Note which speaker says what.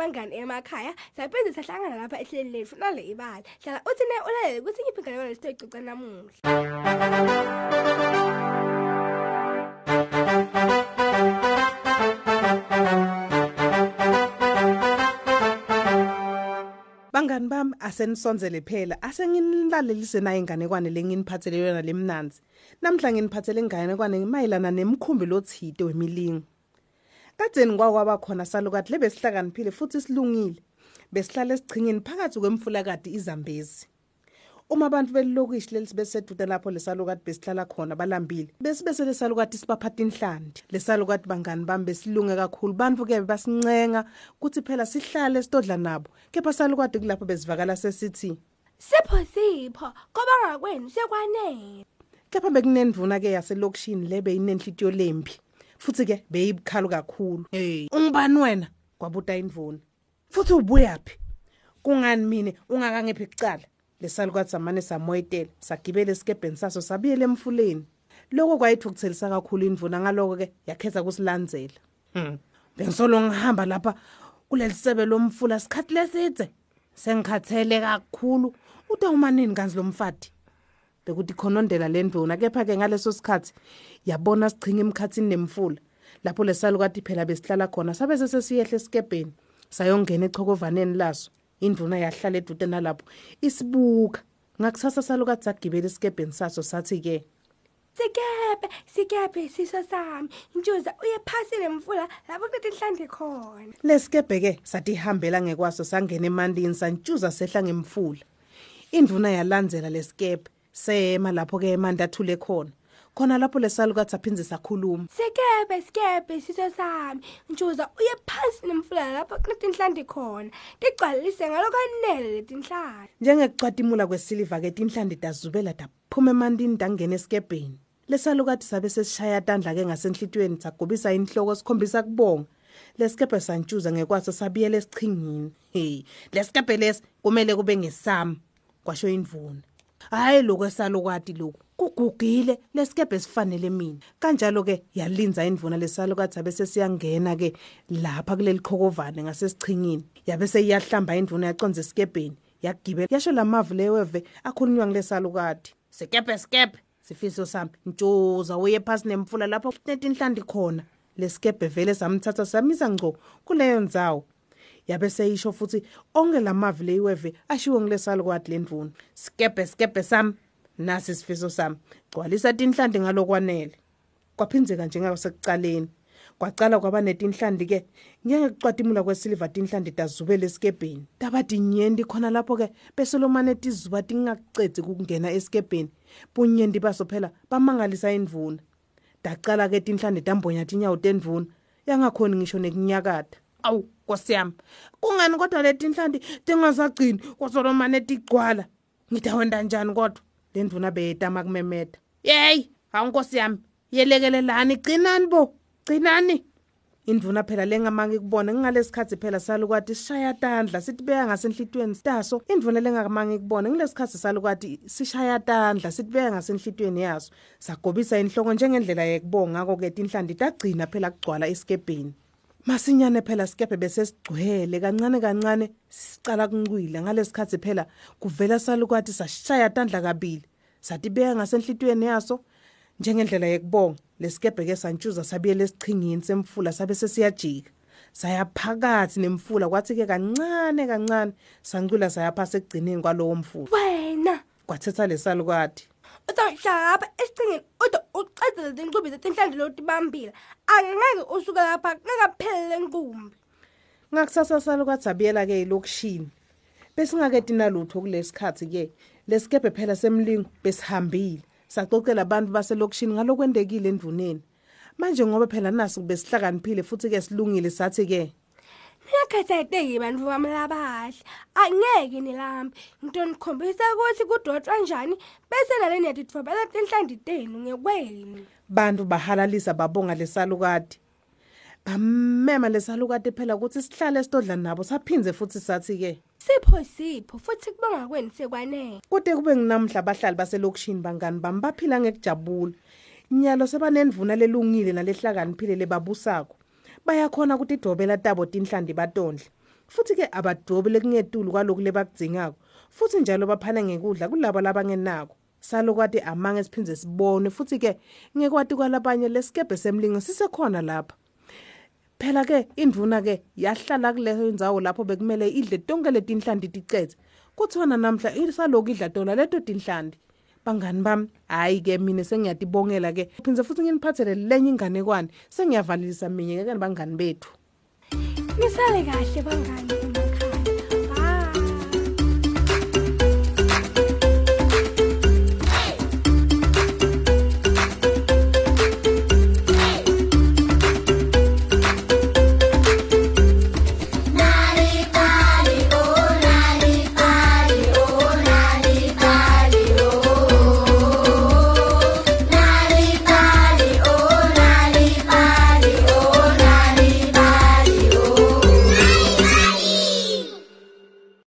Speaker 1: sanibonani-ke bangani emakhaya saphinde sahlangana lapha ehleli lethu nale ibala hlala uthi ne ulalele ukuthi ngiphi inganekwane lesitoyicoca namuhla
Speaker 2: Bangani bami asenisonzele phela asenginilalelise nayo inganekwane lenginiphathele yona lemnanzi. Namhla nginiphathele inganekwane mayelana nemkhumbi lothide wemilingo. Kadzeni kwakwaba khona salukathi lebesihlakaniphile futhi silungile. Besihlala esichingeni phakathi kwemfulakadi iZambezi. Uma abantu belilokishi leliseduze lapho lesalukati besihlala khona balambile bese bese lesalukati sibaphatha inhlandi lesalukati bangani bami besilunge kakhulu bantu ke basincenga ukuthi phela sihlale sitodla nabo kepha salukati kulapho bezivakala sesithi
Speaker 1: sipho sipho koba ngakwenu sekwanele
Speaker 2: kepha bekunendvuna ke yaselokishini lebe inenhlitiyo lembi futhi ke beyibukhalu kakhulu. Hey. Ungibani wena? Kwabuta indvuna futhi ubuyaphi kungani mine ungakangephi kucala? Lesalukwathi samane samoyitela sagibela esikebheni saso sabiyela emfuleni. Lokho kwayithukuthelisa kakhulu indvuna ngaloko ke yakhetha kusilandzela. Hmm. bengisolo ngihamba lapha kuleli sebe lomfula sikhathi lesidze sengikhathele kakhulu. Ude umanini kanzi lomfati bekuthi khonondela lendvuna kepha ke ngaleso sikhathi yabona sichinga emkhathini nemfula lapho lesalukati phela besihlala khona sabe sesesiyehle esikebheni sayongena echokovaneni laso. Indvuna yahlala eduze nalapho. Isibuka ngakusasa salukati sagibela esikebheni saso sathi ke
Speaker 1: sikebe sikebe siso sami. Ntshuza uye phasi lemfula lapho kulethi inhlandi khona.
Speaker 2: Lesikebhe ke sathi ihambela ngekwaso sangena emandini santshuza sehla ngemfula. Indvuna yalandzela lesikebhe sema lapho ke emandi athule khona. Khona lapho lesalukathi aphinze sakhuluma.
Speaker 1: Sikebe sikebe siso sami. Ntshuza uye phansi nemfula lapho kulethi inhlandi khona. Tigcwalise ngalokwanele leti nhlandi
Speaker 2: njengekucwatimula kwesiliva ke tinhlandi dazubela daphuma emandini dangena esikebheni lesalukathi sabe sesishaya tandla ke ngasenhlitweni sagobisa inhloko sikhombisa kubonga. Lesikebhe santshuza ngekwaso sabiyela esichingini. Hey lesikebhe lesi kumele kube ngesami kwasho indvuna hayi lokho esalukati lokho kugugile lesikebhe sifanele mina. Kanjalo ke yalinza indvuna lesalukathi abe sesiyangena ke lapha kuleli qhokovane ngasesichingini. Yabe seyiyahlamba indvuna yaconza esikebheni yagibela yasho lamavu leweve akhulunywa ngulesalukati sikebhe sikebhe sifiso sami. Ntshoza uye phasi nemfula lapho kunetinhlandi khona. Lesikebhe vele samthatha samisa ngco kuleyo ndzawo. Yabe seyisho futhi onke lamavi leyiweve ashiwo ngulesalukwadi lendvuna sikebhe sikebhe sami. Nasi isifiso sami. Gcwalisa tinhlandi ngalokwanele. Kwaphinzeka njengasekucaleni kwacala kwaba netinhlandi ke. Ngeke kwesiliva tinhlandi dazubela esikebheni. Tabati nyendi khona lapho ke bese lomane tizuba tingacedzi kungena esikebheni. Bunyendi baso phela bamangalisa indvuna. Dacala ke tinhlandi tambonya tinyawo tendvuna. Yangakhoni ngisho nekunyakata awu nkosi yami. Kungani kodwa leti inhlandi tingasagcini kwasolomane tigcwala. Ngidawenda njani kodwa? Le ndvuna beyetama kumemeta yeyi hawu nkosi yami. Yelekelelani gcinani bo gcinani. Indvuna phela lengamangi kubona ngingalesikhathi phela salukwati sishaya tandla sitibeka ngasenhlitweni taso. Indvuna lengamangi kubona ngilesikhathi salukwati sishaya tandla sitibeka ngasenhlitweni yaso. Sagobisa inhloko njengendlela yekubonga ngako ke tinhlandi tagcina phela kugcwala esikebheni. Masinyane phela sikebhe bese sigcwele kancane kancane sicala kuncwila ngalesikhathi phela kuvela salukwathi sashaya tandla kabili. Satibeka ngasenhlitweni yaso. Njengendlela yekubonga lesikebhe ke santshuza sabiyele esichingini semfula sabe sesiyajika. Saya phakathi nemfula kwathi ke kancane kancane sancula saya phasa ekugcineni kwalowo mfula.
Speaker 1: Wena!
Speaker 2: Kwathetha lesalukwathi
Speaker 1: uzohlapha esicingeni ude uqede lezi ncubi zetinhlandi lotibambile angeke usuke lapha ngakapheli lenqumbi
Speaker 2: ngakusasa salukwathi abiyela ke elokishini besingaketi nalutho kulesikhathi ke. Lesikebhe phela semlingo besihambile sacocela abantu baselokishini ngalokwendekile endvuneni. Manje ngoba phela nasi kube sihlakaniphile futhi ke silungile sathi ke.
Speaker 1: Ngiyakhathazeki bantu bami labahle. Angeke nilambe. Into nikhombisa ukuthi kudotshwa kanjani bese nale nethi thobela tinhlandi tenu ngekwenu.
Speaker 2: bantu bahalalisa babonga lesalukati bamema lesalukati phela ukuthi sihlale sitodla nabo saphinze futhi sathi ke
Speaker 1: Sipho sipho futhi kubonga kwenu sekwanele.
Speaker 2: kude kube nginamhla abahlali baselokishini bangani bami baphila ngekujabula nyalo sebanendvuna lelungile nalehlakaniphile lebabusako bayakhona ukuthi idobela tabo tinhlandi batondle. Futhi ke abadobele kungetulu kwaloku lebakudzingako futhi njalo baphana ngekudla kulabo labangenako. Salokwati amange siphindze sibone futhi ke ngekwati kwalabanye lesikebhe semlingo sisekhona lapha. Phela ke indvuna ke yahlala kuleyo ndzawo lapho bekumele idle tonke letinhlandi ticetse. Kuthona namhla isaloku idla tona leto tinhlandi bangani bami hayi ke mina sengiyatibongela ke. Phindze futhi nginiphathele lenye inganekwane sengiyavalisa mina ke bangani bethu.
Speaker 1: Nisale kahle bangani.